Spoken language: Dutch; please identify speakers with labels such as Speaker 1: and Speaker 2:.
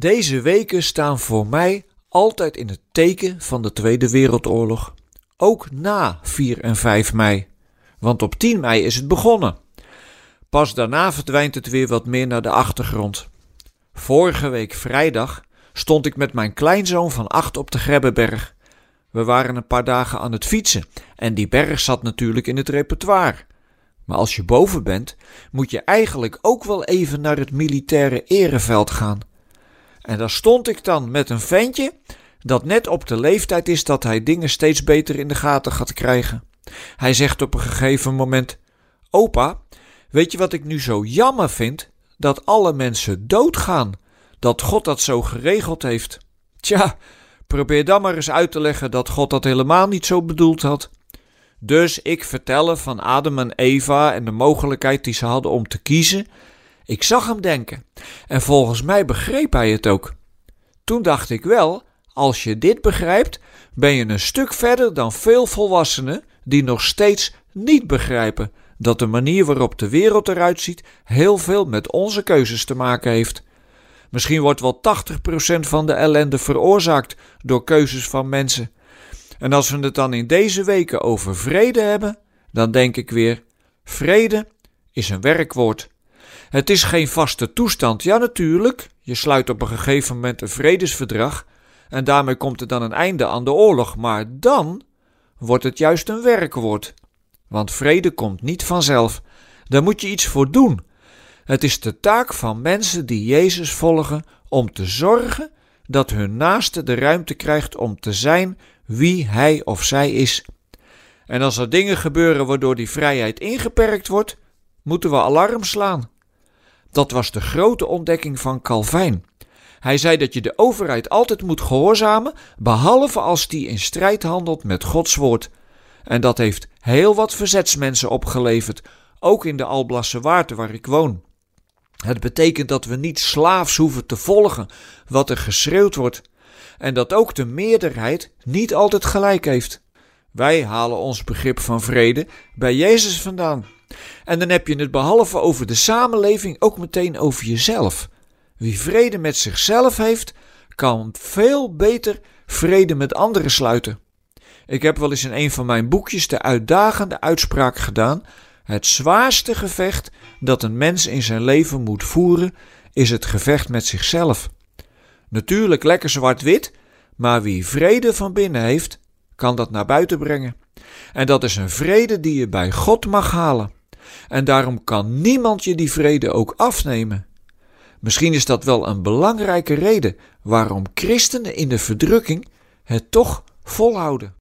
Speaker 1: Deze weken staan voor mij altijd in het teken van de Tweede Wereldoorlog. Ook na 4 en 5 mei. Want op 10 mei is het begonnen. Pas daarna verdwijnt het weer wat meer naar de achtergrond. Vorige week vrijdag stond ik met mijn kleinzoon van 8 op de Grebbeberg. We waren een paar dagen aan het fietsen en die berg zat natuurlijk in het repertoire. Maar als je boven bent, moet je eigenlijk ook wel even naar het militaire ereveld gaan. En daar stond ik dan met een ventje dat net op de leeftijd is dat hij dingen steeds beter in de gaten gaat krijgen. Hij zegt op een gegeven moment: Opa, weet je wat ik nu zo jammer vind? Dat alle mensen doodgaan. Dat God dat zo geregeld heeft. Tja, probeer dan maar eens uit te leggen dat God dat helemaal niet zo bedoeld had. Dus ik vertelde van Adam en Eva en de mogelijkheid die ze hadden om te kiezen. Ik zag hem denken en volgens mij begreep hij het ook. Toen dacht ik wel, als je dit begrijpt, ben je een stuk verder dan veel volwassenen die nog steeds niet begrijpen dat de manier waarop de wereld eruit ziet heel veel met onze keuzes te maken heeft. Misschien wordt wel 80% van de ellende veroorzaakt door keuzes van mensen. En als we het dan in deze weken over vrede hebben, dan denk ik weer: vrede is een werkwoord. Het is geen vaste toestand. Ja, natuurlijk, je sluit op een gegeven moment een vredesverdrag en daarmee komt er dan een einde aan de oorlog, maar dan wordt het juist een werkwoord. Want vrede komt niet vanzelf. Daar moet je iets voor doen. Het is de taak van mensen die Jezus volgen om te zorgen dat hun naaste de ruimte krijgt om te zijn wie hij of zij is. En als er dingen gebeuren waardoor die vrijheid ingeperkt wordt, moeten we alarm slaan. Dat was de grote ontdekking van Calvijn. Hij zei dat je de overheid altijd moet gehoorzamen, behalve als die in strijd handelt met Gods woord. En dat heeft heel wat verzetsmensen opgeleverd, ook in de Alblasse waar ik woon. Het betekent dat we niet slaafs hoeven te volgen wat er geschreeuwd wordt, en dat ook de meerderheid niet altijd gelijk heeft. Wij halen ons begrip van vrede bij Jezus vandaan. En dan heb je het behalve over de samenleving ook meteen over jezelf. Wie vrede met zichzelf heeft, kan veel beter vrede met anderen sluiten. Ik heb wel eens in een van mijn boekjes de uitdagende uitspraak gedaan: het zwaarste gevecht dat een mens in zijn leven moet voeren, is het gevecht met zichzelf. Natuurlijk lekker zwart-wit, maar wie vrede van binnen heeft, kan dat naar buiten brengen. En dat is een vrede die je bij God mag halen. En daarom kan niemand je die vrede ook afnemen. Misschien is dat wel een belangrijke reden waarom christenen in de verdrukking het toch volhouden.